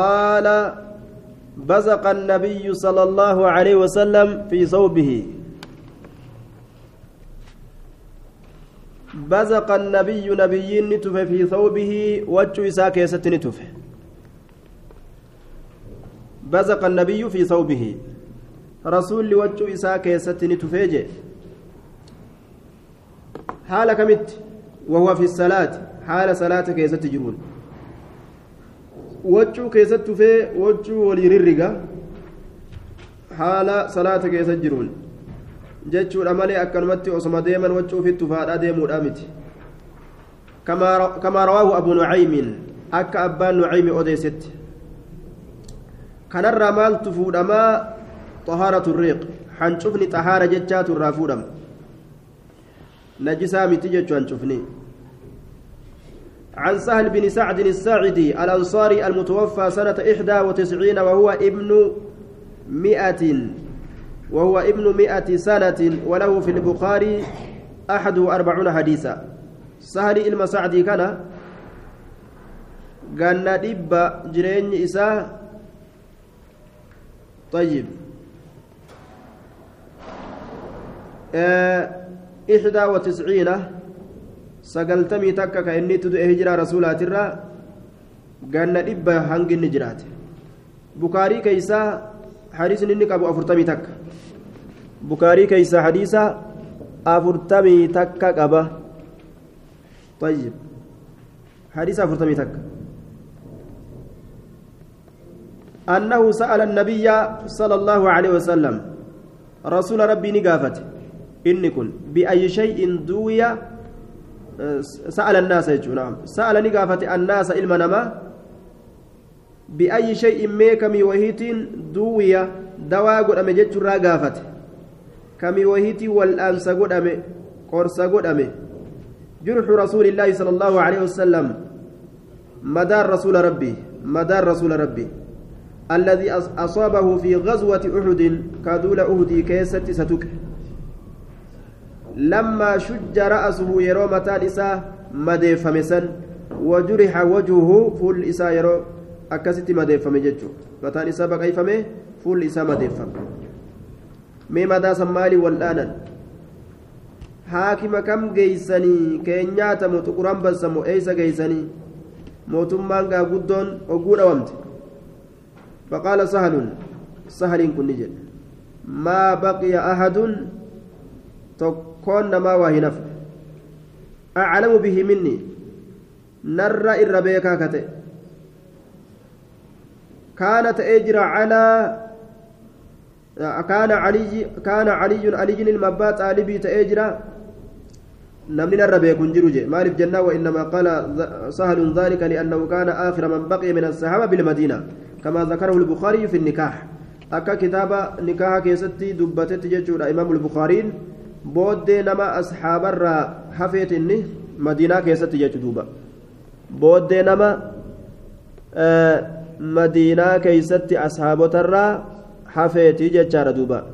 قال بزق النبي صلى الله عليه وسلم في ثوبه. بزق النبي نبي نتف في ثوبه وجه إساك نتف بزق النبي في ثوبه. رسول وجه إساك نتفيج حال كمت وهو في الصلاة. حال صلاة كيست جرون waccuu keessatti tufee waccuu walii rirriga haala salaata keessa jiruun jechuudha malee akkanumatti osoma deeman waccuu ofitti tufaadhaa deemuudha miti kamaa rawaahu abu nucaymiin akka abbaan nucaymi odeessetti kanarraa maaltu fuudhamaa xahaaratu riiq hancufni xahaara jechaatu irraa fuudhama najisaa miti jechuu hancufni عن سهل بن سعد الساعدي الأنصاري المتوفى سنة إحدى وتسعين وهو ابن مئة وهو ابن مئة سنة وله في البخاري أحد وأربعون حديثا. سهل المساعدي كان قالنا دب جرين إساء طيب. إحدى وتسعين sagaltamii takka ka inni itti du'e hijiraa rasuulaatirraa ganna dhibba hangi inni jiraate bukaarii keeysaa hadiisni inni qabu afurtamii takka bukaarii keeysaa hadiisa afurtamii takka qaba طيب حديث أفرتمي تك أنه سأل النبي صلى الله عليه وسلم رسول ربي نقافت إن كن بأي شيء دوي سأل الناس نعم. سأل نقافة الناس إلما نما بأي شيء ميكمي وهيت دوية دواء قد أمي جتش راقافة كمي وهيت والأنس قد أمي قرص قد أمي جرح رسول الله صلى الله عليه وسلم. مدار رسول ربي مدار رسول ربي. الذي أصابه في غزوة أحد كادول أهدي كيست ستك. لما شج رأسه يرو متان إساه مديفم سن وجرح وجهه فول إساه يرو أكست مديفم ججو متان إساه بقيفمه فول إساه مديفم مي مدى سمالي والآنا haakima kam geeysanii keenyaatamu xuquran bassamu eeysa geeysanii mootummaan gaa guddoon oguu dhawamte faqaala sahalun sahaliin kun ni jedhe maa baqiya ahadun tokkoon aclamu bihi minni narra irra beekaa ka ta'e kaana ta'ee jira calaa كان علي كان علي علي المبا طالبي تأجرا نمني الربي كنجرج مالف جنة وإنما قال سهل ذلك لأنه كان آخر من بقي من الصحابة بالمدينة. كما ذكره البخاري في النكاح. أكا كتاب نكاح كيستي دبتت ججور إمام البخاري booddee nama asxaabarraa hafeetinni madiinaa keessatti jechu duuba booddee nama madiinaa keeysatti ashaabotarraa hafeetii jechaadha duuba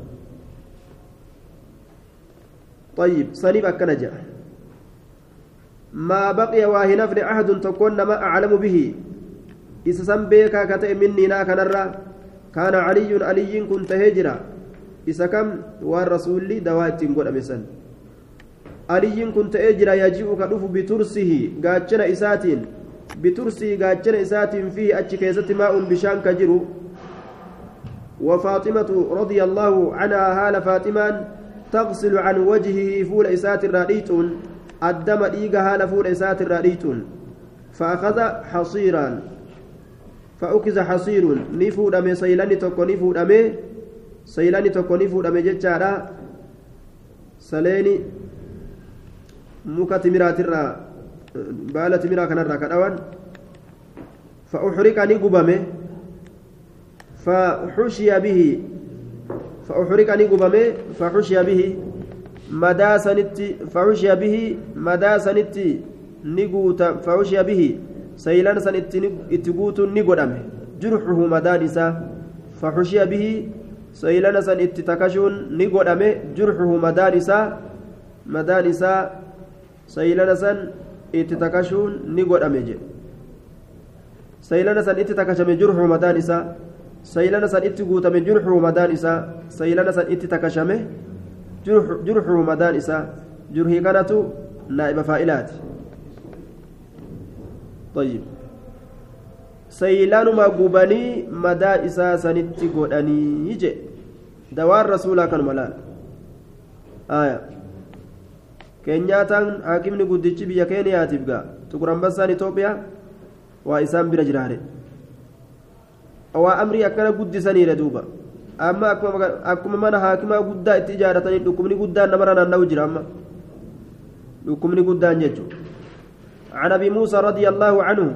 طيب صليب أكنا ما بقي واهنفن أحد تكون ما أعلم به إذا سنبيك كتئ مني ناك نرى كان علي علي كنت هجرا isa kam waan rasuulli dawaa ittiin godhame san aliyyiin kun ta'ee jira yaji'u ka dhufu bitursihi gaachana isaatiin bitursihi gaachana isaatiin fihi achi keessatti maa'uun bishaan ka jiru وفاطمة رضي الله عنها هال فاطمان تغسل عن وجهه فول إسات الراديتون الدم إيجا هال فول إسات الراديتون فأخذ حصيرا فأكز حصير نفود أمي سيلاني تكو نفود أمي saylaani tokko ni fuudhame jechaadha saleeni muka timiraatirraa baala timiraa kanarraa ka dhawan fa'uxriqa ni gubame فحشي به فأحرق نقبمه فحشي به مدى سنتي فحشي به مدى سنتي نقوت فحشي به سيلان سنتي اتقوت نقدمه جرحه مدى نسا فحشي به saylana san itti takashuun ni godhame jurxuhu madaan isaa madaan isaa saylana san itti takashuun ni godhame jedhe saylana san itti takashame jurxu madaan isaa saylana san itti guutame jurxu madaan isaa saylana san itti takashame jurxu madaan isaa jurhii kanatu naa'iba faa'ilaati طيب saylaanuma gubanii madaa isaa sanitti godhanii je dawaan rasuulaa kanuma laala aya keenyaataan haakimni guddichi biyya keeniyaatiif gaa tukurambassaan itoophiyaa waa isaan bira jiraare waa amrii akkana guddisaniire duuba amma akkuma mana haakimaa guddaa itti ijaaratanii dhukkubni guddaan namarra naanna'u jira amma dhukkubni guddaan jechuudha عن ابي موسى رضي الله عنه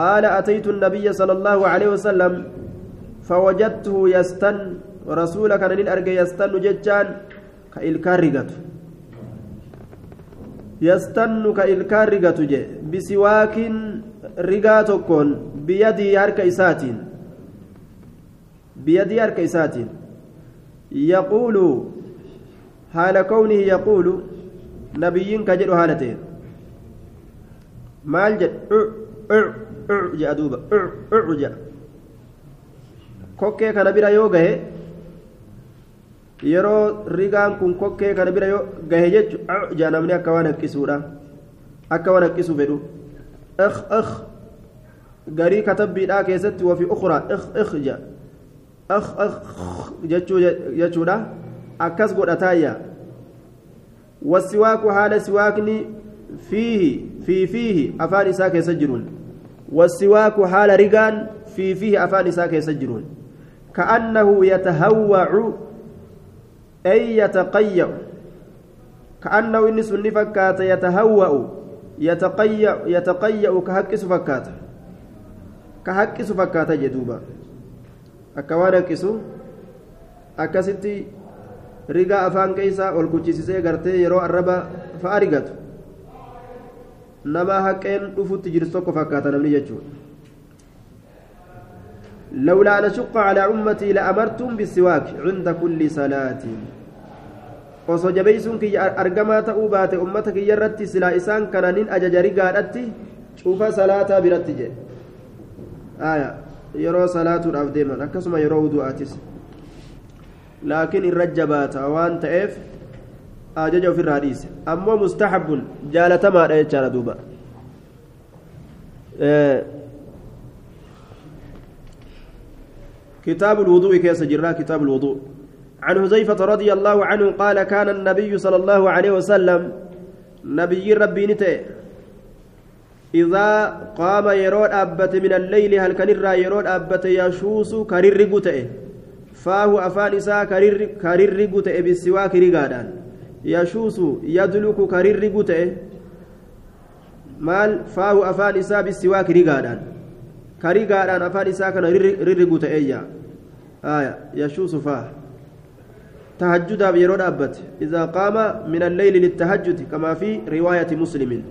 قال أتيت النبي صلى الله عليه وسلم فوجدته يستن رسولك ان ارجى يستن ججان كالكارغت يستن كالكارغت بسواك رغاتكون بيدي هرك بيدي هرك يقول حال كونه يقول نبي كجر حالتين. maal jedhu jedha duuba jedha kokkee kana bira yoo gahe yeroo rigaan kun kokkee kana bira yoo gahe jechu jedha namni akka waan haqqisuudha akka waan haqqisuu fedhu ik ik garii katabbiidhaa keessatti wafi ukraa ik ik jedha ik ik jechuudha akkas godhataayya wasiwaaku haala siwaakni fiihi في فيه أفان إساك يسجرون والسواك حال رقان في فيه أفان إساك يسجرون كأنه يتهوع أي يتقيأ. كأنه إن سن فكات يتهوأ يتقيأ يتقيأ كهكس فكات كهكس فكات جدوبا. أكوان كسو أكستي keeysaa ol kuchisiisee gartee yeroo arraba fa'a rigatu nama haqeen dhufutti jiru tokko fakkaata namni jechuudha لولا أن أشق على أمتي لأمرتم بالسواك عند كل صلاة osoo jabeeysuun kiyya argamaa ta'uu baate ummata kiyya irratti silaa isaan kananiin ajaja rigaadhatti cufa salaataa biratti jedhe yeroo salaatuudhaaf deeman akkasuma yeroo wudu'aatis laakiin irra jabaata waan ta'eef ajaja ofirraa dhiise ammoo mustaxabbun jaalatamaadha jechaadha duuba كتاب الوضوء كيس جرا كتاب الوضوء. عن حذيفة رضي الله عنه قال كان النبي صلى الله عليه وسلم نبي ربي نتئ. إذا قام يرود أبت من الليل هل كان يرود أبت يشوس كرر قتئ فاه أفان كرر بالسواك رقادان يشوس يدلك كرر قتئ مال فاه أفان إساء بالسواك رقادان. كرقادان أفان إساء كان رر قتئ آية. يشوس فاه. تهجد بيرود أبت. إذا قام من الليل للتهجد كما في رواية مسلم.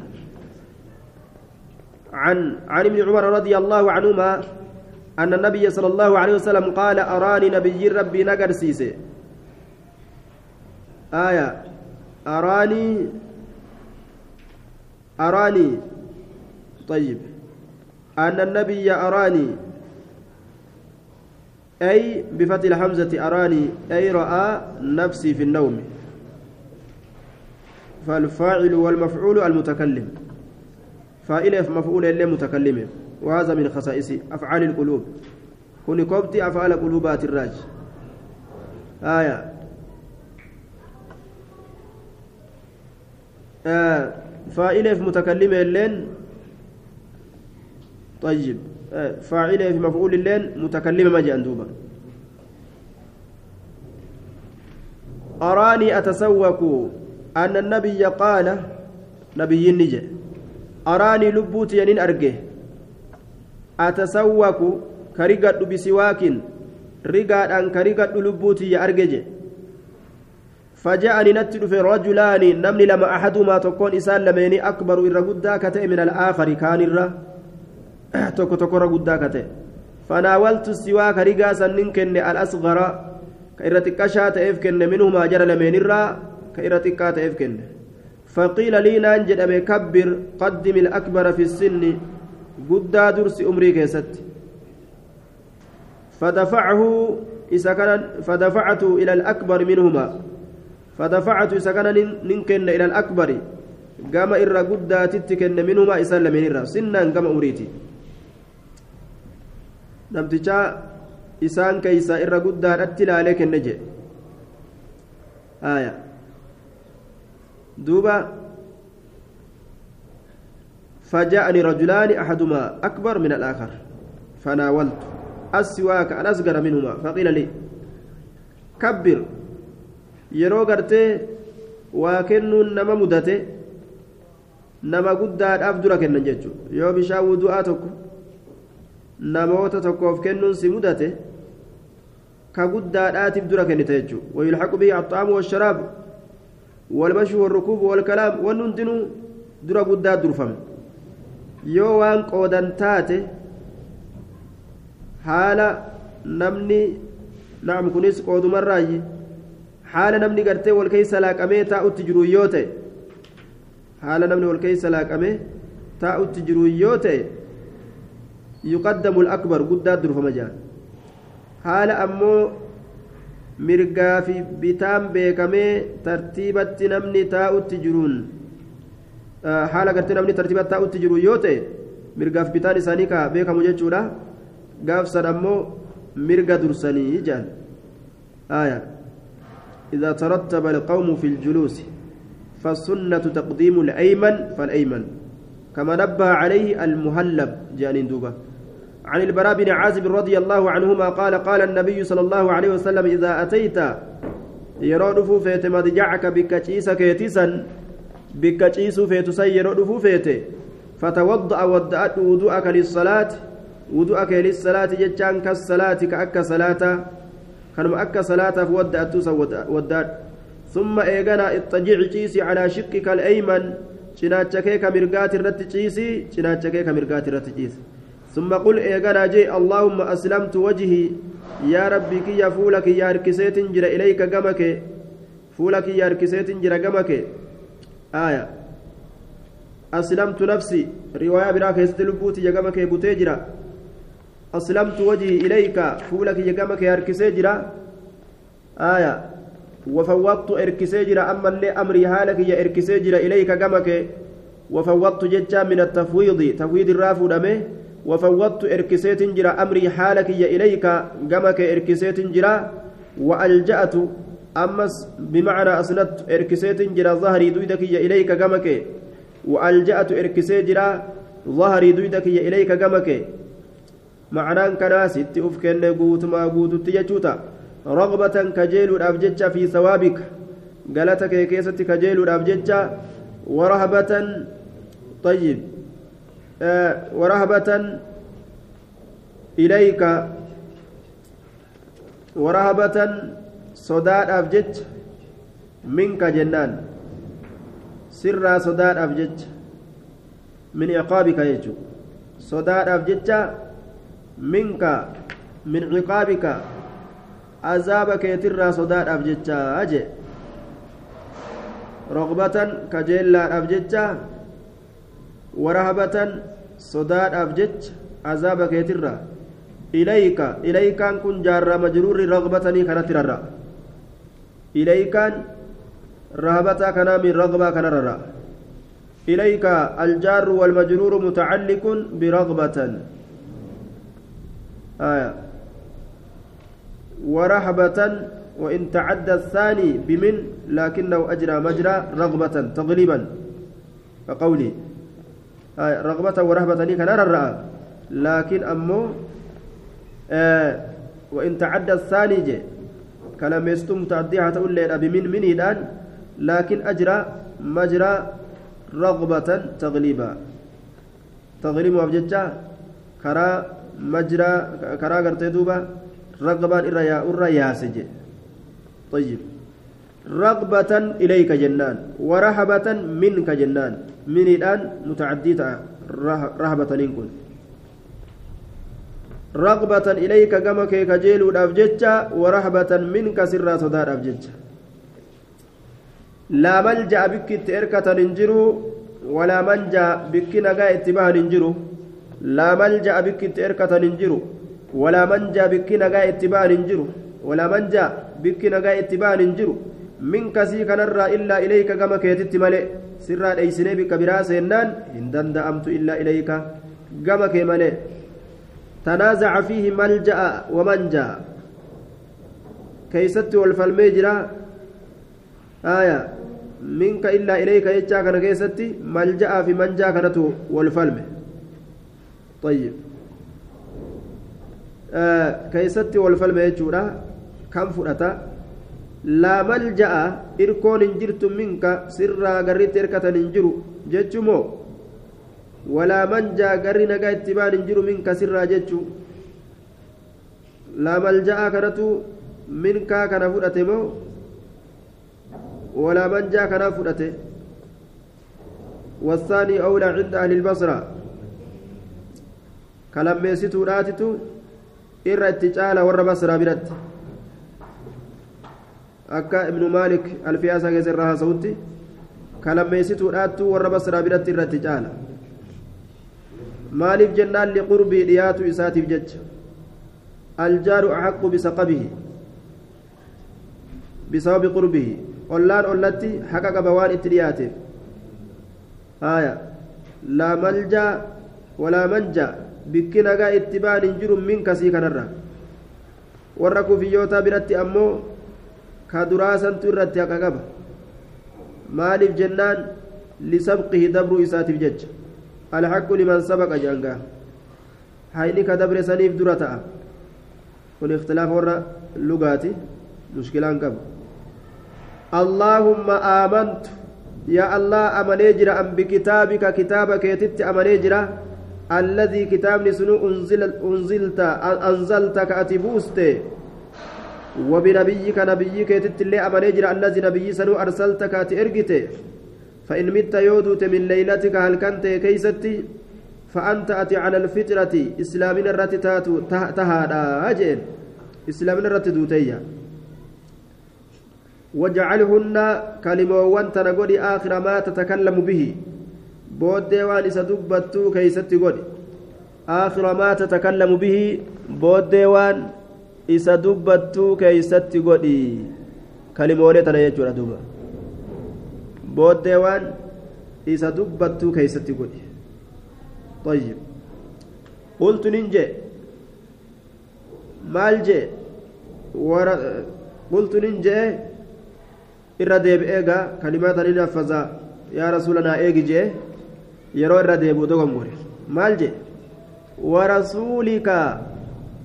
عن عن ابن عمر رضي الله عنهما أن النبي صلى الله عليه وسلم قال أراني نبي ربي نقر سيسي. آية. أراني أراني طيب. أن النبي أراني. أي بفتح الحمزة أراني. أي رأى نفسي في النوم. فالفاعل والمفعول المتكلم. فاعل مفعول إلا متكلم وهذا من خصائص أفعال القلوب. كن كبتي أفعال قلوبات الراج. آية. آه فاعل متكلم اللين طيب فاعل في مفعول اللين متكلم ما جاء دوبا أراني أتسوق أن النبي قال نبي نجي أراني لبوت ينين أرجه. أتسوق كريقة بسواك ريقة أن كريقة لبوت يأرجه. فجاءني في رجلان نمني لما أحدهما تكون إسان لميني أكبر إرى قدا من الآخر كان ka rigaa sannin kenne al-asgara ka irra xiqqashaa ta'eef kenne minhumaa jara lameenirraa ka irra xiqqaa ta'eef kenne faqiila lii naan jedhame kabbir qaddimi al-akbara fi sinni guddaa dursi umrii keessatti فدفعه إذا كان إلى الأكبر منهما فدفعت كان ننكن إلى الأكبر. قام إرى قد تتكن منهما إسال من إرى سنا قام أريتي نمتجا إسان كيسا إرى قد أتلا عليك النجي. آية. دوبا. فجاءني رجلان أحدهما أكبر من الآخر. فناولت. السواك الأصغر منهما. فقيل لي كبر. Yeroo gartee waa kennuun nama mudate nama guddaadhaaf dura kennan jechuudha yoo bishaan wudu'aa tokko namoota tokkoof kennuun si mudate ka guddaadhaatiif dura kennite jechuudha wayilhaqu bihi axxaamu washaraabu walbashuu warrukuubu walkalaam wanni hundinuu dura guddaa durfama yoo waan qoodan taate haala namni naam kunis qoodumarraayi haala namni gartee wal keessa laaqamee taa'utti jiru yoo ta'e haala namni wal keessa laaqamee taa'utti jiru yoo ta'e yuqaddamu al-akbar guddaa durfama jaan haala ammoo mirgaa fi bitaan beekamee tartiibatti namni taa'utti jiruun haala gartee namni tartiibatti taa'utti jiru yoo ta'e mirgaaf bitaan isaanii kaa beekamu jechuudha. Gaafsan ammoo mirga dursanii jaan aayaa إذا ترتب القوم في الجلوس فالسنة تقديم الأيمن فالأيمن. كما نبه عليه المهلب جانين دوبة. عن البراء بن عازب رضي الله عنهما قال قال النبي صلى الله عليه وسلم إذا أتيت يرادف فيت مضجعك بكتشيس كيتسا بكتشيس فيتسا يرادف فيت فتوضأ ودأت وضوءك للصلاة وضوءك للصلاة جتشان كالصلاة كأك صلاة. كانوا أكا صلاة فودأت ودات ثم إيغانا اضطجع تشيسي على شقك الأيمن. شناتشكيك مرقات الرت تشيسي شناتشكيك مرقات الرت تشيسي. ثم قل إيغانا جي اللهم أسلمت وجهي. يا ربي كي فولك يا ركسيت جرى إليك قمك فولك يا ركسيت جرى قمك آية. أسلمت نفسي. رواية براك يستلبوتي يا قمك بوتيجرا أسلمت وجهي إليك. فولك يقامك يركسي جرا. آية. وفوضت إركسي جرا. أما اللي أمري حالك يا إركسي جرا. إليك قامك. وفوضت ججا من التفويض. تفويض الرافو دمه. وفوضت إركسيت جرا أمري حالك يا إليك قامك إركسيت جرا وألجأت. أمس بمعنى أسندت إركسيت جرا ظهري دويدك يا إليك قامك. وألجأت إركسي جرا. ظهري دويدك يا إليك قامك. Kanaas itti uf kenne guutumaa guututti jechuuta raqbatan kajeeluudhaaf jecha fi sawaabika galata kee keessatti kajeeluudhaaf jecha warahbatan طيب آه ورهبة إليك ورهبة صداد أفجج منك جنان سر صداد أفجج من عقابك يجو صداد أفجج منك من عقابك. عذابك يترى صداد أفججا أجي. رغبة كجيلا أفججا ورهبة صداد أفجج عذابك يترى. إليك إليك كن جار مجرور رغبتني كانت ترى إليك رهبة كان من رغبة كان رأى إليك الجار والمجرور متعلق برغبة. آية. ورهبة وإن تعدى الثاني بمن لكنه أجرى مجرى رغبة تغليبا. كقولي. آية رغبة ورهبة كان الرأى لكن أمو آه وإن تعدى الثاني جي. كلام يستم تعديها تقول لي بمن من الآن. لكن أجرى مجرى رغبة تغليبا. تغليب وبجتة كرا مجرى كرا قرتي دوبا رغبان إرى إرى ياسج طيب. رغبة إليك جنان ورهبة منك جنان. من الآن متعدية رهبة لنكن رغبة إليك كما كي كجيل الأفجتة ورهبة منك سر صدار أفجتة لا ملجأ بك تركة ننجرو ولا منجا بك نجا اتباه ننجرو laa malja'a bikki itti erkatan hin jiru walaa manjaa bikki nagaa itti ba'an hin jiru walaa manjaa bikki nagaa itti ba'an hin jiru minkasii kanarraa illaa ilayka gama keetitti malee sirraa dheeysinee bikka biraa seennaan hin danda'amtu illaa ilayka gama kee malee tanaazaca fiihi malja'a wamanjaa keeysatti wal falmee jira aya minka illaa ilayka jechaa kana keessatti malja'aa fi manjaa kanatu wal falme طيب fudhata laa malja'a irkoon hin jirtu minka sirraa garritti erkatan hin jiru jechumoo walaa manjaa garri nagaa itti baan hin jiru minka sirraa jechu laa malja'a kanatu minkaa kana fudhate moo walaa manjaa kanaa fudhate والثاني أولى عند أهل البصرة كلميستو راتتو إر اتجال ور بصرة برت أكا ابن مالك الفياسة جزرها صوتي كلميستو راتتو ور بصرة برت إر اتجال maaliif jennaan liqurbii dhiyaatu isaatiif jecha aljaaru axaqqu bisaqabihi bisababi qurbihi ollaan ollatti haqa qaba waan itti dhiyaateef haya laa maljaa walaa manja bikki nagaa itti baan hin jiru min kasii kanarra warra kufiyyootaa biratti ammoo ka duraasantu irratti haqa qaba maaliif jennaan lisabqihi dabruu isaatiif jecha الحق لمن سبق جانغا هايني كدبر سنيف درتا كن اختلاف ورا لغاتي مشكلة قبل اللهم آمنت يا الله أمنيجر أم بكتابك كتابك يتت أمنيجر الذي كتابني سنو أنزل أنزلت أنزلت كأتبوست وبنبيك نبيك يتت اللي أمنيجر الذي نبي سنو أرسلت كأتئرجته فإن مت يودوت من ليلتك هل كنت كيستي؟ فأنت أتي على الفطرة. إسلامنا الرت تاتو تهادا أجل إسلامنا الرت دوتيا. واجعلهن كلمة وانت نقول آخر ما تتكلم به. بود ديوان إسدبتو كيستي قول آخر ما تتكلم به بود ديوان إسدبتو كيستي قول كلمة وليتنا يجور دوبا booddee waan isa dubbattuu keeysatti godhi طيب قلت ننجي maal jee قلت ننجي irra deebi'ee gaa kalimaa taniin haffazaa yaa rasuula eegi jee yeroo irra deebi'u dogongore maal jee warasuulika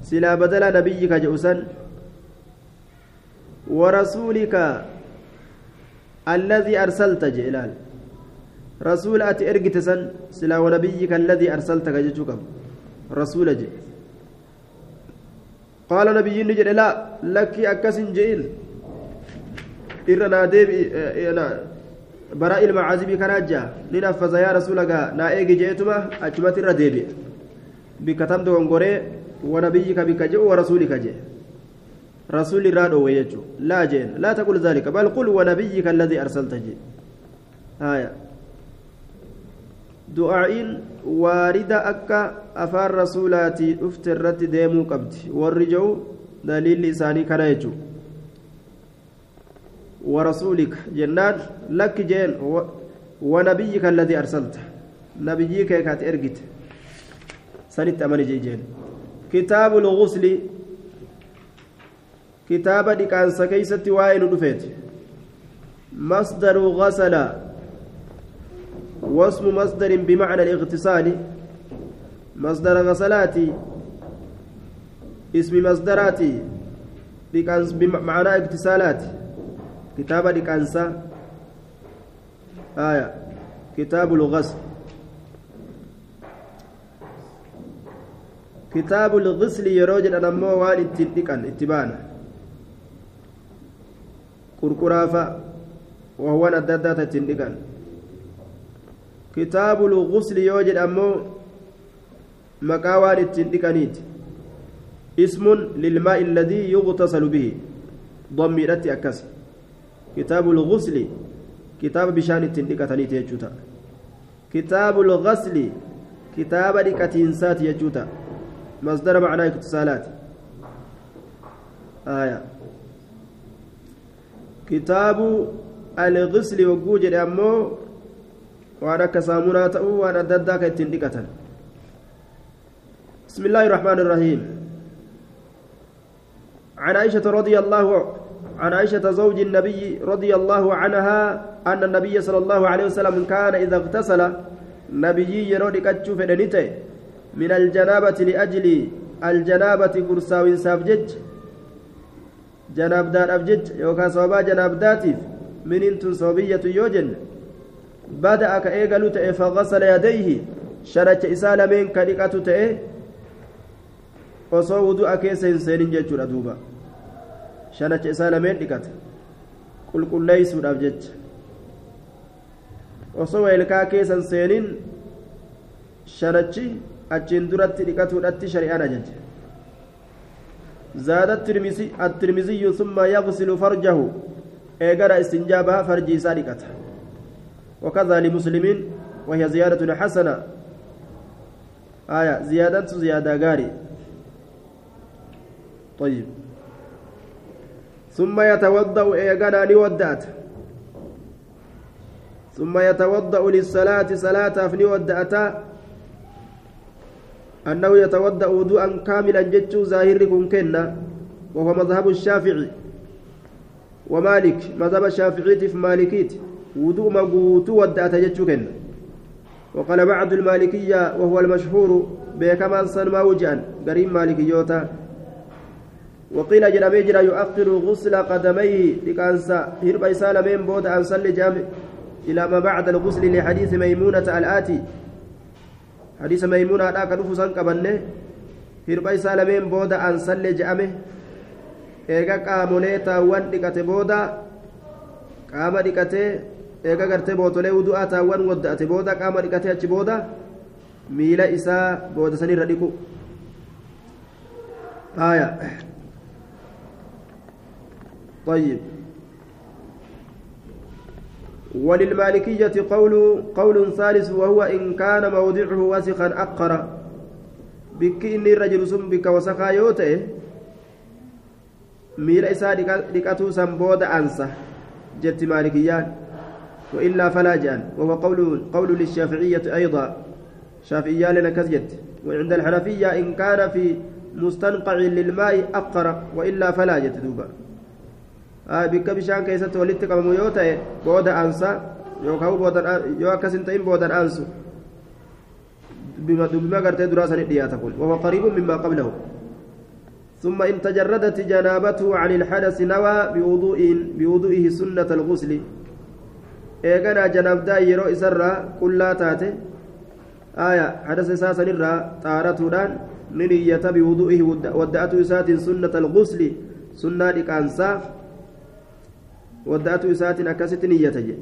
silaa badala nabiyyika jedhu san warasuulika الذي أرسلت جلال رسول أتي إرجت سن سلا ونبيك الذي أرسلتك جتوكم رسول جي قال نبي نجد لا لك أكس جيل إرنا ديبي أنا براء المعازب كراجة لنفذ يا رسولك نا إيجي جيتما أجمت الرديبي بكتم دونغوري ونبيك بك جو ورسولك جي رسول الرادو ويجو لا جين لا تقول ذلك بل قل ونبيك الذي أرسلت جي آية دعائين واردة أكا أفار رسولاتي أفت الرد ديمو قبد والرجو دليل لساني كان يجو ورسولك جنان لك جين. ونبيك الذي أرسلت. نبيك كات إرقت سنت أمن جي جين. كتاب الغسل. dhiqaansa keeysatti waa'ee nu dhufeeti masdaru غسلا واسم مصدر بمعنى الاغتسال. مصدر غسلاتي اسم مصدراتي بمعنى اغتسالات. كتاب ديكانسا آية كتاب الغسل كتاب الغسل يروجد أنا مو وان اتبان اتبانا qurquraafa wahwan adda addaata ittiin dhiqan kitaabul gusli yoo jedhe ammoo maqaa waan ittiin dhiqaniiti ismun lilmaa'i alladii kitaaba bishaan ittiin dhiqataniiti jechuu ta'a kitaabul gasli kitaaba dhiqatiinsaati jechuuta masdara macnaa iktisaalaati آية كتاب الغسل وجوج أمو وأنا كسامونا تأو وأنا دداك التندقة بسم الله الرحمن الرحيم عن عائشة رضي الله عن عائشة زوج النبي رضي الله عنها أن النبي صلى الله عليه وسلم كان إذا اغتسل نبي يرودك تشوف من الجنابة لأجل الجنابة janaabdaadhaaf jecha yookaan sababaa janaabdaatiif miniin tun sababiyyatu yoo jenne bada'a ka eegalu ta'e faqasala yadayhi shanacha isaa lameen ka dhiqatu ta'e osoo wudu'a keessa hin seenin jechuudha duuba shanacha isaa lameen dhiqata qulqulleeysuudhaaf jecha osoo weelkaa keessa hin seenin shanachi achiin duratti dhiqatuudhatti shari'aan ajaje زاد الترمذي الترمذي ثم يغسل فرجه ايغرا استنجابها فرجي سارقته وكذا لمسلم وهي زيادة حسنة آية زيادة زيادة غاري طيب ثم يتوضأ ايغرا لودات ثم يتوضأ للصلاة صلاة فني ودأتا أنه يتودأ وضوءا كاملا جتشو ظاهر كن كنا وهو مذهب الشافعي. ومالك مذهب الشافعي في مالكيت. وضوء مقوت ودأت جتشو كنا. وقال بعض المالكية وهو المشهور بكما سنما وجعا قريب مالكيوتا. وقيل جرى جرى يؤخر غسل قدميه لكانسا هرب سالمين بود أن صلي جامع إلى ما بعد الغسل لحديث ميمونة الآتي hadiisa maymuunaadhaa ka dhufu san qabanne hirba isaa lameen booda ansallee je'ame eega qaamolee taawwan dhiqate booda qaama dhiqatee eega gartee bootolee wudu'aa taawwan wadda'ate booda qaama dhiqatee achi booda miila isaa booda sanirra dhiqu haya طيب. وللمالكية قول قول ثالث وهو إن كان موضعه وسخا أقر بك إني الرجل سم بك وسخا يوتئ. ميل إساء لكتو سنبود أنسى. جت مالكيان. وإلا فلا جان. وهو قول قول للشافعية أيضا. شافعيان لنا كزجت وعند الحنفية إن كان في مستنقع للماء أقر وإلا فلا جت دوبا. Bikka bishaan keessatti walitti qabamu yoo ta'e booda aansa yookaan yoo akkas hin ta'in boodan aansu dubbima gartee duraa sanii dhiyaata kun. وهو قريب مما قبله ثم إن تجردت جنابته عن الحدث نوى بوضوء بوضوئه سنة الغسل إيغانا جنابدا يرو إسرا كلا تاتي آية حدث إساسا نرى طارتودان نية بوضوئه ودأت إسات سنة الغسل سنة لكانساف ودأت إسات أكست نية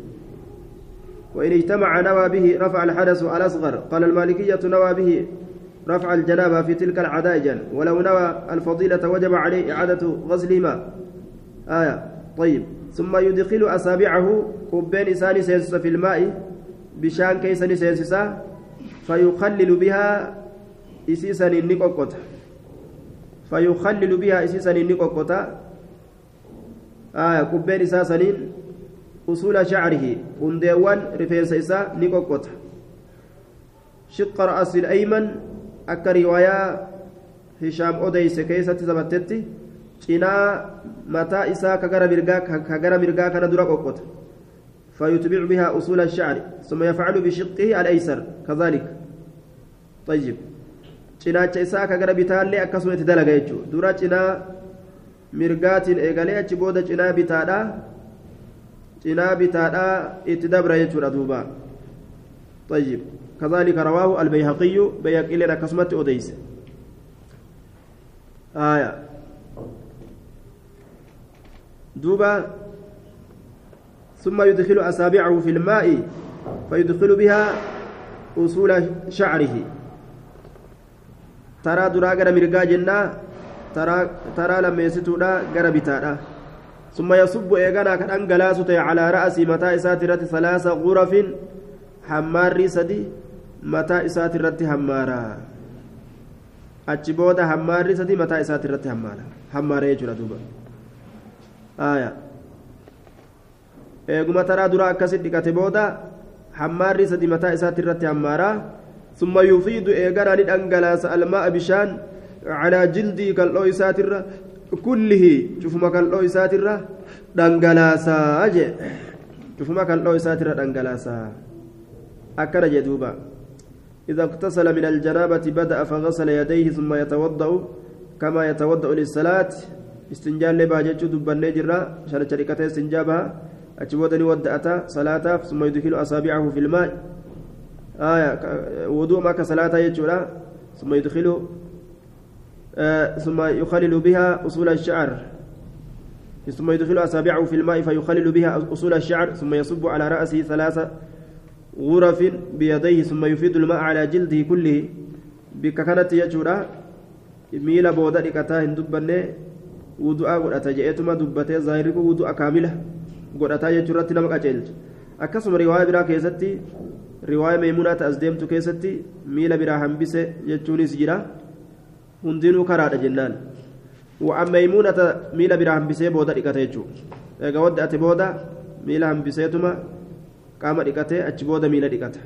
وإن اجتمع نوى به رفع الحدث الأصغر. قال المالكية نوى به رفع الجنابة في تلك العدائج ولو نوى الفضيلة وجب عليه إعادة غسلهما. آية. طيب. ثم يدخل أصابعه كبين إسان سينسس في الماء. بشان كيسن سينسسا فيخلل بها إسيسا النقوقة فيخلل بها إسيسا النقوقة آية كبين إساء سنين أصول شعره هنديوان رفينس إساء نكوكوت شق رأس الأيمن أكا رواية هشام أوديس كيسة ثبتت cinaa mataa isaa mirgaa kagara mirgaa kana dura qoqqota فيتبع بها أصول الشعر ثم يفعل بشقه الأيسر كذلك. طيب isaa kagara bitaallee akkasuma itti dalaga jechuudha dura cinaa mirgaatiin eegalee achi booda cinaa bitaadhaa cinaa bitaadhaa itti dabra jechuudha duuba. طيب كذلك رواه البيهقي بيهقي لنا كسمة أديس آية دوبا ثم يدخل أصابعه في الماء فيدخل بها أصول شعره ترى دراجر مرقا جنة taraa lammeessituudha gara bitaadha ثم يصب إيغانا كان أنجلاس على رأسي متى إسات رت ثلاث غرف حمار سدي mataa isaati irratti hammaaraa achi booda hammaarri sadii mataa isaati irratti hammaara hammaara jechuudha duuba eeguma taraa duraa akkasit dhiqate booda hammaarri sadii mataa isaati irratti hammaaraa ثم يفيد إيجانا لأنجلاس الماء بشان على جلدي كالأو إساترة كله شوف ما كالأو إساترة دنجلاسا أجي. شوف ما كالأو إساترة دنجلاسا أكل جدوبا إذا اغتسل من الجنابة بدأ فغسل يديه ثم يتوضأ كما يتوضأ للصلاة. استنجال لبا جتشو دبني جرا شركته استنجابها. أجبودني ودأتا صلاة ثم يدخل أصابعه في الماء. آية وضوء ما كصلاة يجورا. ثم يدخل ثم يخلل بها أصول الشعر ثم يدخل أصابعه في الماء فيخلل بها أصول الشعر ثم يصب على رأسه ثلاثة غرف بيديه ثم يفيد الماء على جلده كله بك كانت يجورا dhiqataa hin dubbanne wudu'aa godhata je'eetuma dubbatee zaahiriku wudu'a kaamila godhataa jechuu irratti nama qaceelcha akkasuma riwaaya biraa keessatti riwaaya meemunaa ta'as deemtu keessatti miila biraa hambise jechuunis jira hundinuu karaadha jennaan wa'an meemunata miila biraa hambisee booda dhiqata jechuudha egaa wadda ati booda miila hambiseetuma qaama dhiqatee achi booda miila dhiqata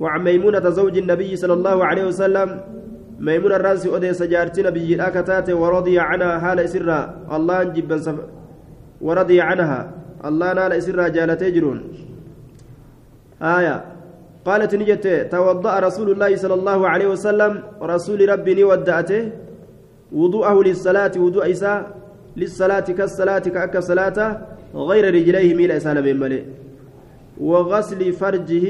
ميمونة زوج النبي صلى الله عليه وسلم ميمونة الراس أديس جارتي نبي الأكتات ورضي عنها حال إسرها الله جبا سف ورضي عنها الله نال إسرها جالت يجرون آية قالت نجت توضأ رسول الله صلى الله عليه وسلم رسول ربي ودأته وضوءه للصلاة وضوء إساء للصلاة كالصلاة كأك صلاة غير رجليه ميل إسال من ملئ وغسل فرجه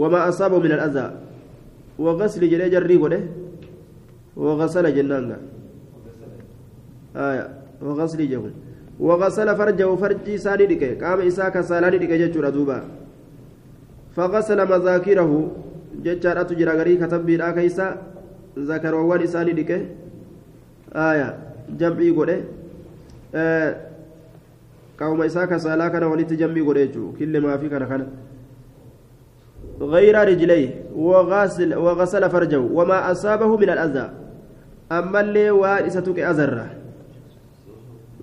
وما أصابه من الأذى. وغسل جري جري قده وغسل جنانغا آية. وغسل جهل وغسل فرجه فرجي ديكي قام إساك سالاني ديكي جتشورا دوبا. فغسل مذاكره جتشار أتجرى غري كتب بيرا كيسا ذكروان إساني ديكي آية جمعي آه قوم وليت جمعي كل ما غير وغسل وغسل فرجه وما أصابه من الأذى. أما اللي أزرة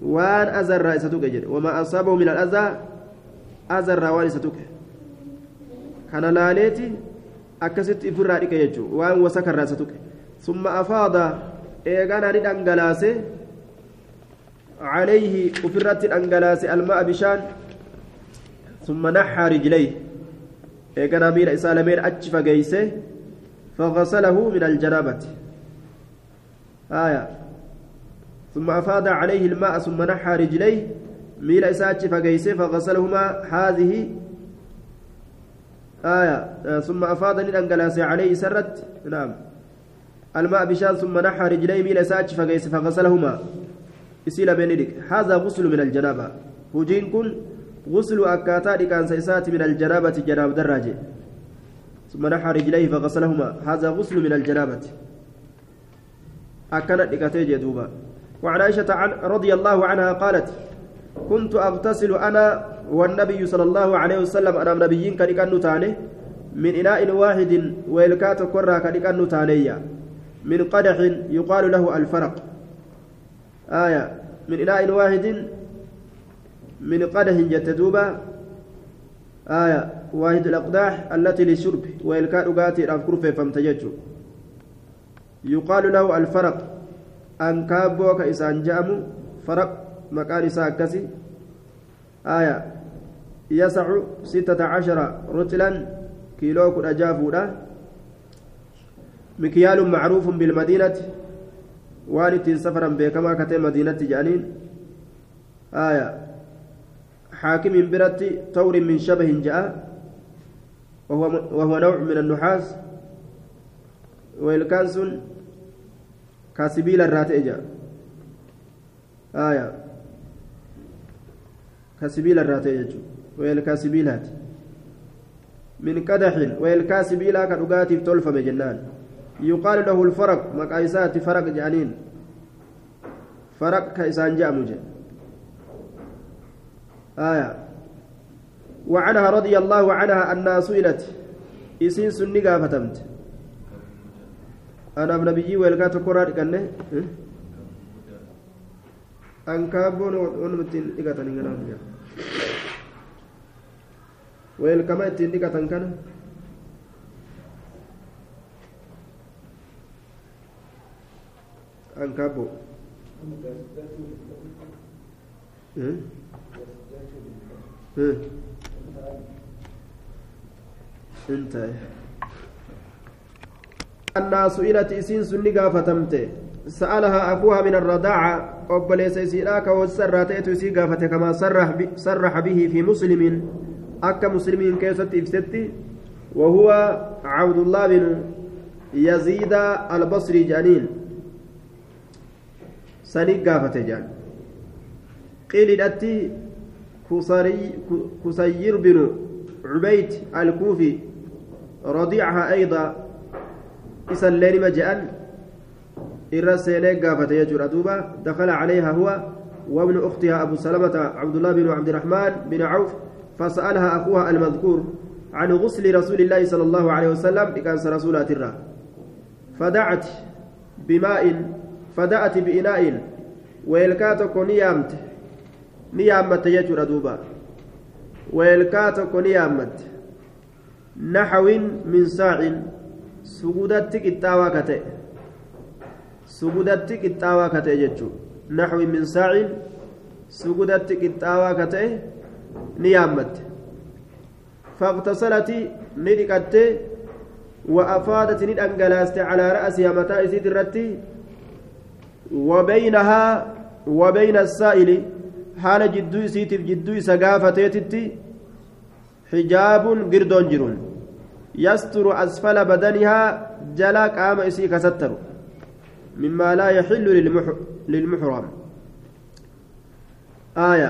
وان وما أصابه من الأذى كان لاليتي أكست إفرا لك يجو وان وسكر إساتوك ثم أفاض إيغانا ندنغلاسي عليه أفرت الأنغلاسي الماء بشان ثم نحى رجليه eeganaa miila isaa lameen achi fageeyse فغسله من الجنابة آية ثم أفاض عليه الماء ثم نحى رجليه ميل فقيسه فغسلهما هذه آية ثم أفاض للأنجلاس عليه سرت نعم. الماء بشان ثم نحى رجليه ميل إساتش فقيسه فغسلهما. إسيل بينك هذا غسل من الجنابة. وجين كن غسل أكاتا كان سيسات من الجنابة جناب دراجة. ثم نحى رجليه فغسلهما. هذا غسل من الجنابة. أكنت لكتي جدوبا وعن عائشة رضي الله عنها قالت كنت أغتسل أنا والنبي صلى الله عليه وسلم أنا نبيين كان تاني. من إناء واحد ويلكات كرة كان تانية. من قدح يقال له الفرق. آية. من إناء واحد من قدح جتدوبا آية. واحد الأقداح التي للشرب ويلكات أغاتي الأفكر فامتججوا يقال له الفرق. أن كابو كإسان جامو. فرق مكان ساكسي آية. يسع ستة عشر رتلا كيلو كن أجافودا مكيال معروف بالمدينة. والد سفرا بكما كتب مدينة جانين. آية. حاكم برت تور من شبه جاء. وهو وهو نوع من النحاس. ويلكانسون كاسبيل الراتئجا آية. كاسبيل الراتئجا ويلكاسبيلات. من قدح ويلكاسبيلا كدغاتي تولف بجنان يقال له الفرق مقايسات فرق جانين. فرق كيسان جامج آية. وعنها رضي الله عنها أنها سئلت. إسين سني قافتمت أنا ابن نبيي ويلقات كرار قال أنكابون ونمتين إقاتني غنام ويلكما إتين إقاتن كان أنكابو انتهى. أنها سئلت إسين سني قافتمت سألها أخوها من الرضاعة أبليس إسيراك والسرات إسي قافت كما صرح, صرح به في مسلم. أكا مسلمين كيست إفستي وهو عبد الله بن يزيد البصري جانين سني قافت جان قيل الأتي كسير بن عبيد الكوفي رضيعها أيضا إسا الليل مجأن إرى سينيك قافت يجور أدوبة دخل عليها هو وابن أختها أبو سلمة عبد الله بن عبد الرحمن بن عوف فسألها أخوها المذكور عن غسل رسول الله صلى الله عليه وسلم كان رسولات الرا فدعت بماء فدعت بإناء ويلكاتك نيامت. نيامت يجور أدوبة ويلكاتك نيامت. نحو من ساع. ka ta'e sugudatti qixxaawaa ka ta'e jechuudha naxwi min saacin sugudatti qixxaawaa ka faqtasalati ni dhiqatte وأفادت ندنجلاست على رأسها متى إسيد الرتي وبينها وبين السائل حال جدو إسيتف جدو سقافة تيتتي حجاب قردون يستر أسفل بدنها جلا قام إسي كستر مما لا يحل للمحرم آية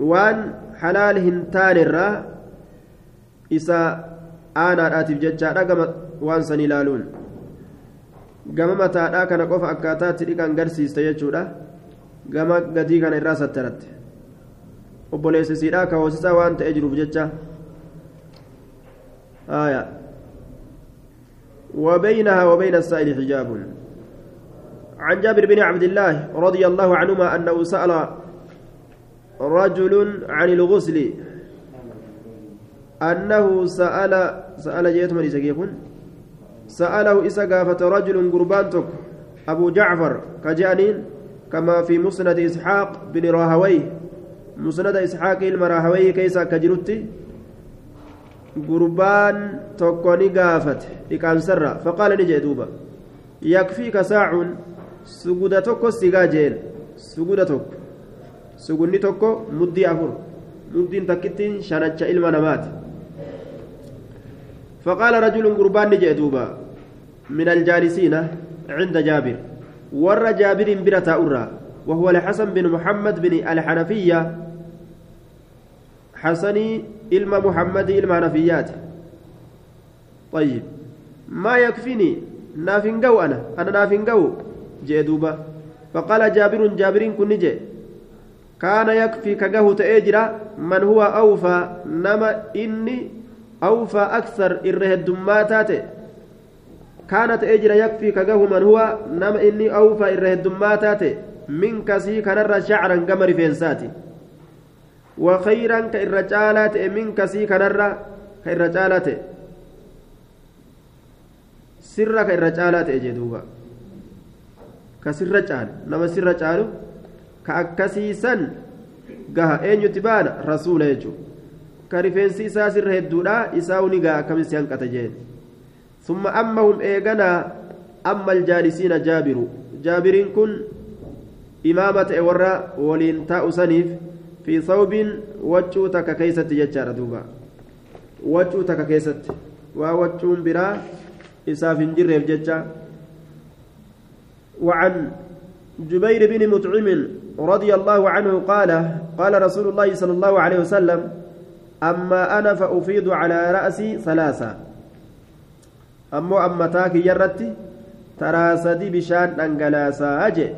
وان حلال هنتان الرا إسا أنا آتف ججارا وان سني لالون gama mataadhaa kana qofa akkaataatti dhiqan garsiiste jechuudha gama gadii kana irraa sattaratte obboleessisiidhaa ka hoosisaa waan ta'ee jiruuf jecha آية وبينها وبين السائل حجاب عن جابر بن عبد الله رضي الله عنهما أنه سأل رجل عن الغسل. أنه سأل سأل جيت من يكون سأله إسا قافة رجل قربانتك أبو جعفر كجانين كما في مسند إسحاق بن راهويه. مسند إسحاق المراهوي كيسا كجرتي gurbaan tokko ni gaafate dhiqaansarra faqaala ni jee duuba yakfiika saacuun suguda tokko sigaa jeen suguda tokko sugunni tokko muddii afur. Muddiin takkittiin shanacha ilma namaati. فقال رجل قربان نجي دوبا من الجالسين عند جابر ور جابر برتا أرى وهو الحسن بن محمد بن الحنفية حسني إلما محمد إلما نفيات طيب ما يكفيني نافنقو أنا أنا نافنقو جدوبا فقال جابر جابر كن جي كان يكفي كجه تأجرا من هو أوفى نما إني أوفى أكثر إره الدماتات. كانت أجرا يكفي كجه من هو نما إني أوفى إره الدماتات. من كسي كنر شعرا قمر فينساتي وخيرا كإرجالات من كسي كنرا كإرجالات سر كإرجالات أجدوبا كسر جال نما سر جالو rifeensi isaa sirra hedduudha isaa uni gaha akkamitti hanqata jeen summa ammahum eeganaa amma aljaalisiina jaabiru jaabiriin kun imaama ta'e warra waliin taa'u saniif fi thawbiin waccuu takka keeysatti jechaadha duuba waccuu takka keessatti waa waccuun biraa isaaf hin jirreef jecha وعن جبير بن مطعم رضي الله عنه قال قال رسول الله صلى الله عليه وسلم أما أنا فأفيض على رأسي ثلاثة أما أما تاكي يرتي ترى سدي بشان أنجلاسا أجي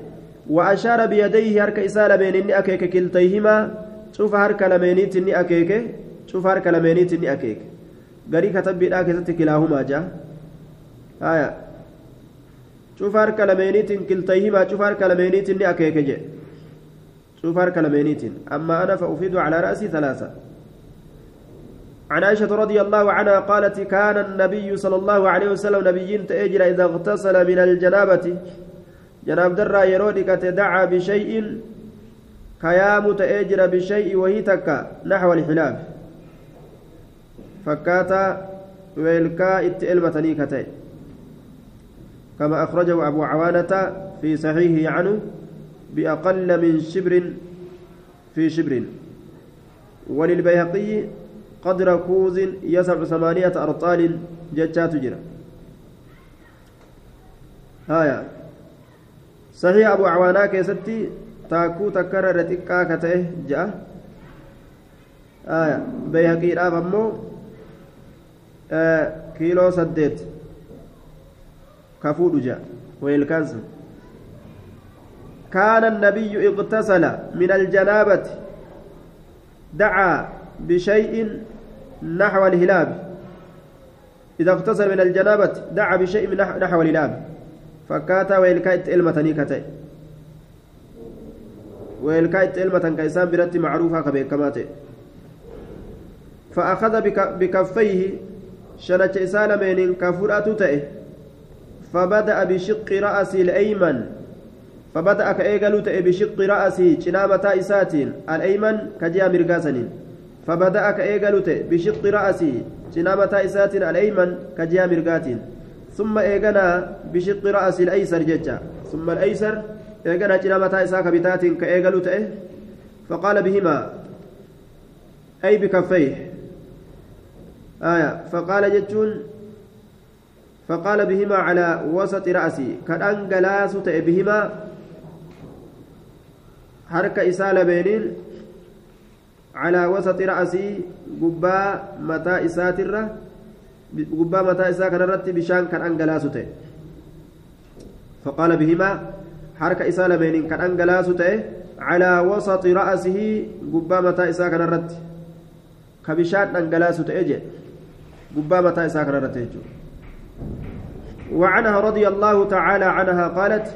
وأشار بيديه هرك إسالة بين إني أكيك كلتيهما cufa harka lameeniitiin ni akeeke cufa harka lameeniitiin ni akeeke garii katabbiidhaa keessatti kilaahumaa jaa haya cufa harka lameeniitiin kiltayhimaa cufa harka lameeniitiin ni akeeke jedhe cufa harka lameeniitiin amma ana fa'ufidu calaa ra'sii thalaasa عن عائشة رضي الله عنها قالت كان النبي صلى الله عليه وسلم نبيين تأجر إذا اغتسل من الجنابة. جناب درا يرودك تدعى بشيء كيام تأجر بشيء وهي تكا نحو الحلاف فكاتا ويلكا اتئلمتني كتئ كما أخرجه أبو عوانة في صحيحه عنه. بأقل من شبر في شبر. وللبيهقي قدر كوز يسع ثمانية أرطال جتات جرا. هايا. صحيح أبو عوانا كيستي تاكو تكرر تكا كته جاء. آية بيهقي الآب أمو آه كيلو سديت. كفود جاء. ويلكنس كان النبي اغتسل من الجنابة دعا بشيء نحو الهلاب. إذا اغتسل من الجنابة دعا بشيء نحو الهلاب. فكاتا ويلكايت إلمتني كتاي ويلكايت إلمة كيسان برت معروفة كبيكمات فأخذ بكفيه شنت إسالمين كفرأة تئه فبدأ بشق رأسي الأيمن. فبدأ كأيقلو تئه بشق رأسي جنامة إساتين الأيمن كجيا مرقاسنين. فبدأ كأيقلت بشق رأسي جنامة إسات الأيمن كجيا مرقات ثم إيقنا بشق رأسي الأيسر ججا. ثم الأيسر إيقنا جنامة إساك بتات كأيقلت فقال بهما أي بكفيه؟ آية. فقال جتون فقال بهما على وسط رأسي. كأنجلاس بهما حركة إسالة بينين على وسط رأسي قبا متى إساترة قبا متى إسا كان رتي بشان كان أنجلاسته فقال بهما حركة إسالة بين كان أنجلاسته على وسط رأسه قبا متى إسا كان رتي كبشان أنجلاسته أجي قبا متى إسا كان رتي وعنها رضي الله تعالى عنها قالت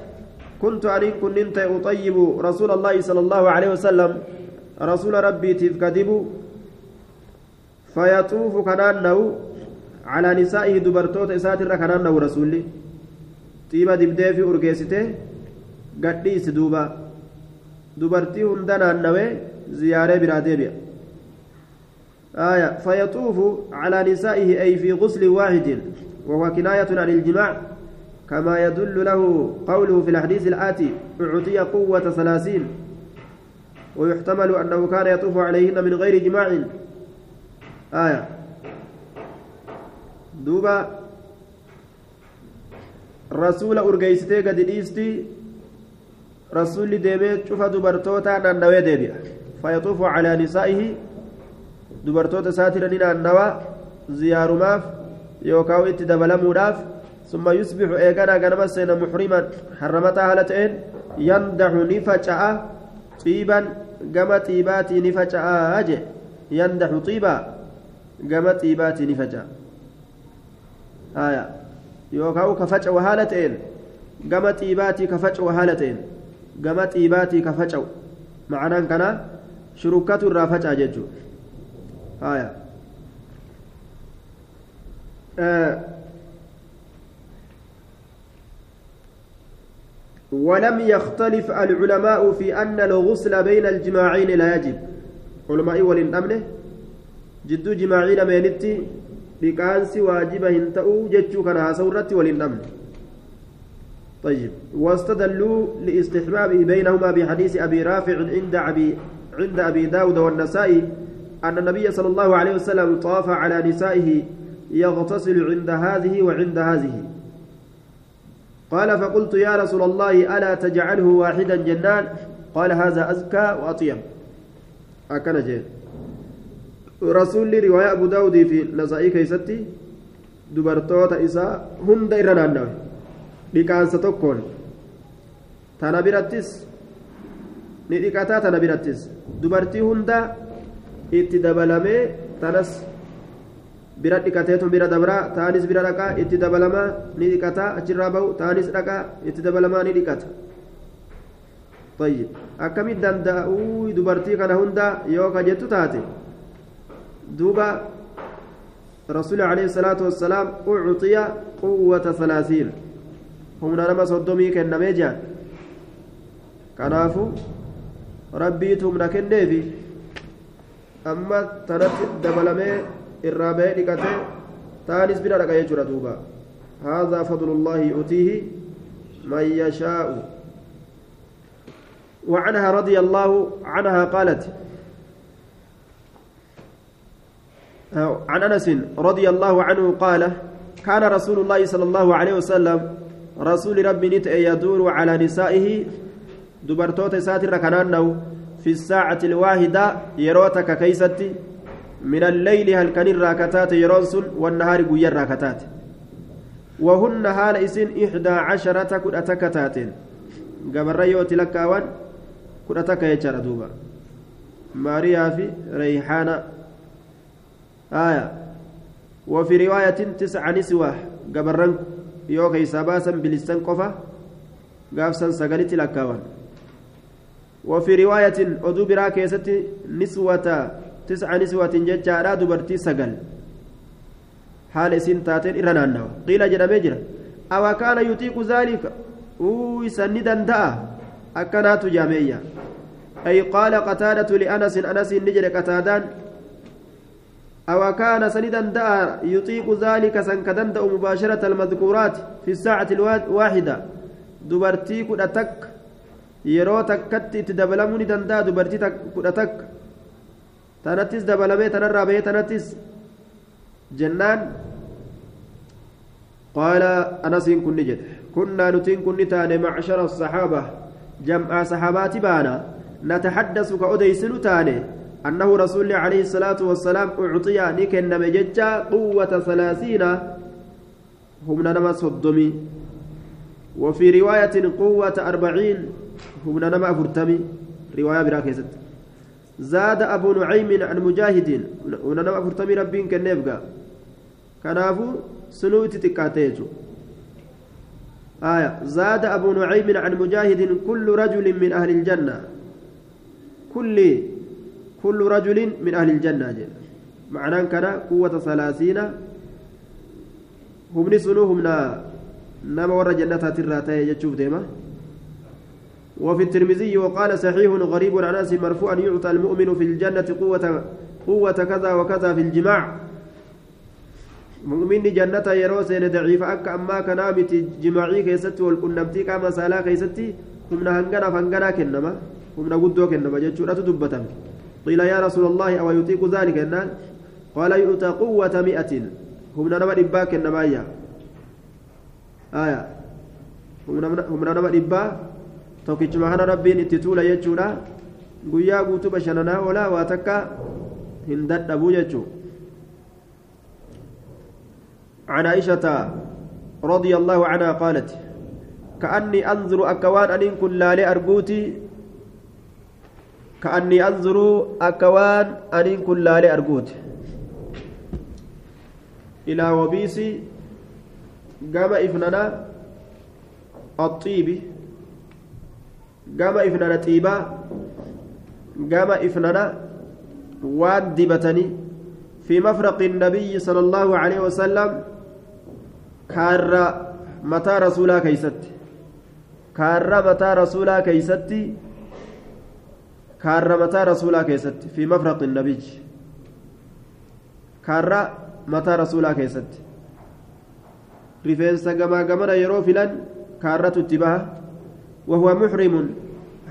كنت أريد كنت أطيب رسول الله صلى الله عليه وسلم. رسول ربيتيف كذبوا فيطوف كنانه على نسائه دبرتوت إساتر كنانه رسولي. طيبة دبدee fi urgeessite gadhiisi duuba dubartii hunda naannawee ziyaaree biraa deebi'a آية. فيطوف على نسائه أي في غسل واحد. وهو كناية عن الجماع. كما يدل له قوله في الحديث الآتي أعطي قوة ثلاثين ويحتمل أنه كان يطوف عليهن من غير جماع. آية. دوبا. رسول أرجيستي قد إيستي رسول ديمي شوف دبرتوتا نانوي ديبي فيطوف على نسائه. دبرتوتا ساترا نانوا زيار ماف يوكاو اتدبلموداف ثم يصبح إيقانا غنما سينا محرما حرمتا هالتين يندح نفجأ طيبا gama xiibaatii ni faca'aa je yandaxu xiibaa gama xiibaatii ni faca'a haya yookaan ka faca'u haala ta'een gama xiibaatii ka faca'u haala ta'een gama xiibaatii ka faca'u ma'anaan kana shurukkatu irraa faca'a jechuudha haya ولم يختلف العلماء في أن الغسل بين الجماعين لا يجب. علماء ولن جدو جماعين مينتي؟ بكانس واجبة هنتأو؟ جتشو كان هاسورة ولن طيب واستدلوا لاستحبابه بينهما بحديث أبي رافع عند أبي عند أبي داود والنسائي أن النبي صلى الله عليه وسلم طاف على نسائه يغتسل عند هذه وعند هذه. قال فقلت يا رسول الله ألا تجعله واحدا جنان؟ قال هذا أزكى وأطيب. أكن جين رسول رواية أبو داود في نسائي كيستي دبرتوتا إساء هند إرنان بكان ستكون dhiqataa tana birattis dubartii hunda itti dabalamee tanas bira dhiqateetu bira dabraa taanis bira dhaqaa itti dabalamaa ni dhiqataa achirraa bahu taanis dhaqaa itti dabalamaa ni dhiqata. طيب أكمل دندأوي دبرتي كان هندا يوكا جتو تاتي دوبا رسول عليه الصلاة والسلام أعطي قوة ثلاثين هم نما صدومي كنمي جان كنافو ربيتهم نكنيفي أما تنت دبلمي الرابع لكتي تانس بنا لك يجرى دوبا هذا فضل الله يؤتيه من يشاء وعنها رضي الله عنها قالت عن انس رضي الله عنه قال كان رسول الله صلى الله عليه وسلم رسول ربي نت يدور على نسائه دبرتوت ساتر كنانو في الساعة الواحدة يروتك كيستي من الليل هل كان الراكتات يرونسل والنهار قير راكتات وهن هال إسن إحدى عشرة كدأتكتات قبل ريوت لكاوان كدأتك يجر دوبا. ماريا في ريحانة. آية. وفي رواية تسع نسوة. قبرن يو كيسا باسا بلسان قفا. قافسا سقلت لكاوان وفي رواية أدو برا كيست نسوة تسع نسوة ججارا دبرتي سقل حال إسين تاتين إرنانوا قيل جرى جرى أو كان يطيق ذلك؟ ويسندا داء أكنات جامعية أي قال قتادة لأنس أنس نجر قتادان. أو كان سندا دار يطيق ذلك سنكدند مباشرة المذكورات في الساعة الواحدة دبرتي كدتك يرو تكت تدبلمني دندا دبرتي كدتك تنتس دبلمي تنرى به تنتس جنان قال أنس كن نجد كنا نتين كن تان معشر الصحابة جمع صحابات بانا نتحدث كأديس تاني أنه رسول عليه الصلاة والسلام أعطي نكن مججا قوة ثلاثين هم نما صدمي وفي رواية قوة أربعين هم نما فرتمي رواية براكزت زاد أبو نعيم عن مجاهد. ونما فرتمي ربين كنفقا كنافو سنوت تكاتيجو. آية. زاد أبو نعيم عن مجاهد كل رجل من أهل الجنة. كل كل رجل من أهل الجنة جل معناه كان قوة ثلاثين. هم نسنو هم نما ور جنة ترى يجوب ديما. وفي الترمذي وقال صحيح غريب عن أنس مرفوعا يعطى المؤمن في الجنة قوة قوة كذا وكذا في الجماع. مؤمن جنة يرو سين ضعيف. أك أما كنامت جماعي كيستي والقنمتي كما سالا كيستي. هم هنغنا فنغنا كنما. هم نقدو كنما. جتشورة دبتم قيل يا رسول الله أو يطيق ذلك؟ النان قال يؤتى قوة مئة. هم نما دبا كنما آية. هم نما دبا tokkichuma kana rabbiin itti tuula jechuudha. Guyyaa guutuu bashannanaa oolaa waa takka hin dadhabuu jechuu عن عائشة رضي الله عنها قالت كأني أنظر أكوان أن كن لا لأرجوتي كأني أنظر أكوان أن كن لا لأرجوتي إلى وبيسي قام إفننا الطيب قام إفننا طيبا قام إفننا واد دبتني في مفرق النبي صلى الله عليه وسلم kaarra mataa rasuulaa keeysatti kaarra mataa rasuulaa keeysatti kaarra mataa rasuulaa keessatti fi mafraqi nabiyyi kaarra mataa rasuulaa keessatti rifeensa gamaa gamana yeroo filan kaarratu itti baha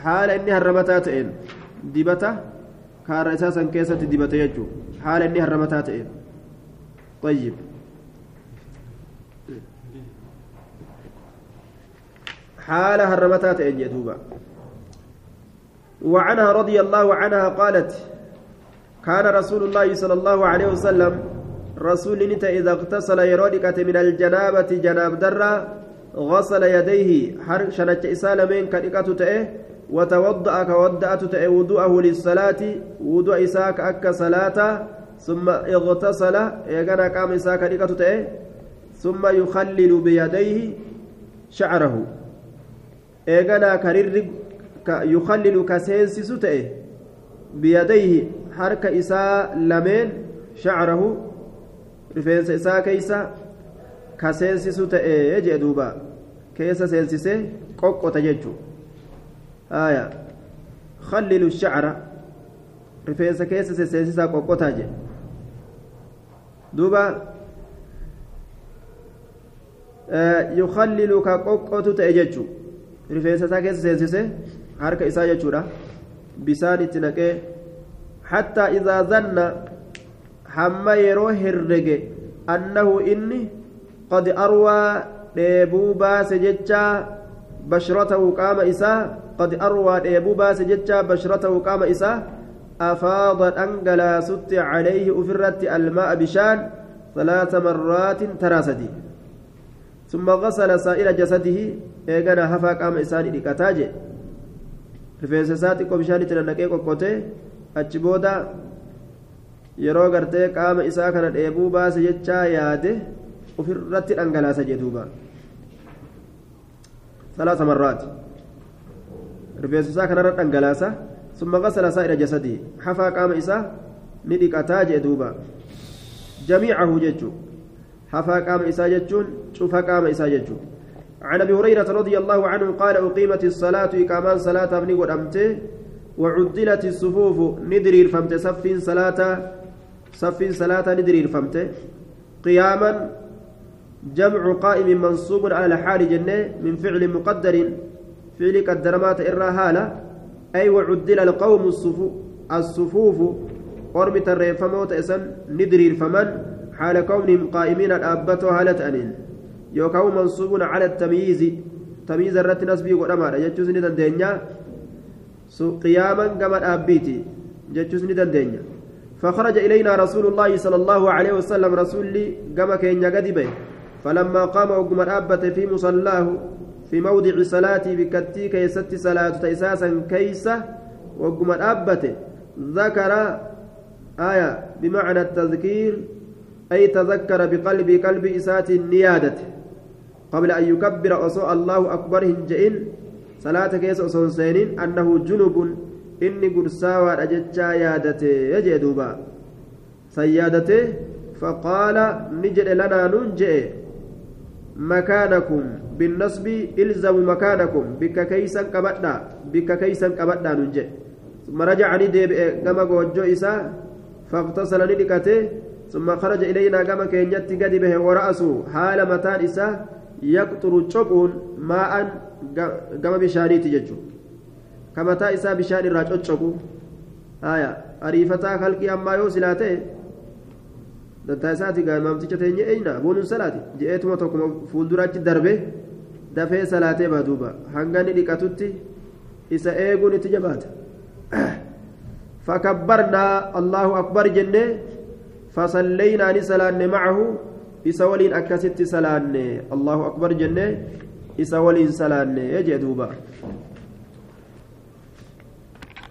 haala inni harramataa ta'een dibata kaarra isaa san keessatti dibate jechuu haala inni harramataa ta'een طيب حال هرمتات أجدوبا وعنها رضي الله عنها قالت كان رسول الله صلى الله عليه وسلم رسول نتا إذا اغتسل يرودكة من الجنابة جناب درة غسل يديه حر شنت إسالمين كنكة تأه وتوضأ كودأت تأي وضوءه للصلاة وضوء إساك أكا صلاة ثم اغتسل يغنى قام إساك تأي ثم يخلل بيديه شعره. eeganaa karirri yukhallilu ka seensisu ta'e biyadayhi harka isaa lameen shacrahu rifeensa isaa ka seensisu ta'e jee duuba keessa seensisee qoqqota jechuu haya khallilu shacra rifeensa keessa seensisaa qoqqotaa jee duuba yukhallilu ka qoqqotu ta'e jechuu rifeensa isaa keessa seensise harka isaa jechuudha bisaan itti naqee hattaa idaa zanna hamma yeroo herrege annahu inni qad arwaa dheebuu baase jechaa bashratahu qaama isaa qad arwaa dheebuu baase jechaa bashratahu qaama isaa afaada dhangalaasutti calayhi ufirratti almaa'a bishaan ثلاث مرات تراسدي ثم غسل سائر جسده hafaa qaama isaanii dhiqataa jee rifeensa isaa xiqqoo bishaanitti nannaqee qoqqotee achi booda yeroo gartee qaama isaa kana dheebuu ofirratti dhangalaasa jee duuba salaasa marraati rifeensa isaa kanarra dhangalaasa ثم غسل سائر جسده. حفا قام إساه ندقتا جدوبا. جميعه ججو. حفا قام إساه ججون شوفا قام إساه ججون عن أبي هريرة رضي الله عنه قال أقيمت الصلاة اقامان صلاة أبني ودمته وعدلت الصفوف ندري الفمت صف صلاة صف صلاة ندري الفمت. قياما جمع قائم منصوب على الحال جنة من فعل مقدر فعل قدرمات إرى هالة أي وعدل القوم الصفوف قرمت الريفموت إسن ندري الفمن حال كونهم قائمين الأبة هالة أنين. yookaan mansuubun cala tamiizi tamiiza irratti nasbii godhamaadha jechuus ni dandeenya qiyaaman gama dhaabbiiti jechuus ni dandeenya فخرج إلينا رسول الله صلى الله عليه وسلم رسولي كما كان يقدبه فلما قام وقم الأبة في مصلاه في موضع صلاتي بكتي كيست صلاة تيساسا كيسة وقم الأبة ذكر آية بمعنى التذكير أي تذكر بقلبي قلب إسات النيادة قبل أن يكبر أصو الله أكبر هنجئن صلاة كيس أصون سينين أنه جنوب إني قرساوى أججا يادته يجدوبا سيادته فقال نجد لنا ننجئ. مكانكم بالنصب إلزم مكانكم بك كيسا كبدا بك كيسا كبدا ننجئ ثم رجعني ديب كما قوجو إسا فاغتسل ندكته ثم خرج إلينا كما كينيت قد به ورأسه. حال متان إسا يقطر تشقون ماء كما بشانيتي ججو كما تا إسا بشان الراجع تشقو آية أريفتا خلقي أما يو سلاته dantaa isaati gaamaamticha teenye eyna boonuun salaati. Je'eetuma tokkuma fuulduraatti darbe dafee salaatee baaduuba hanga ni dhiqatutti isa eeguun itti jabaata. Fakabbarnaa allahu akbar jennee fasalleynaa ni salaanne macahu isa waliin akkasitti salaanne allahu akbar jennee isa waliin salaanne jee duuba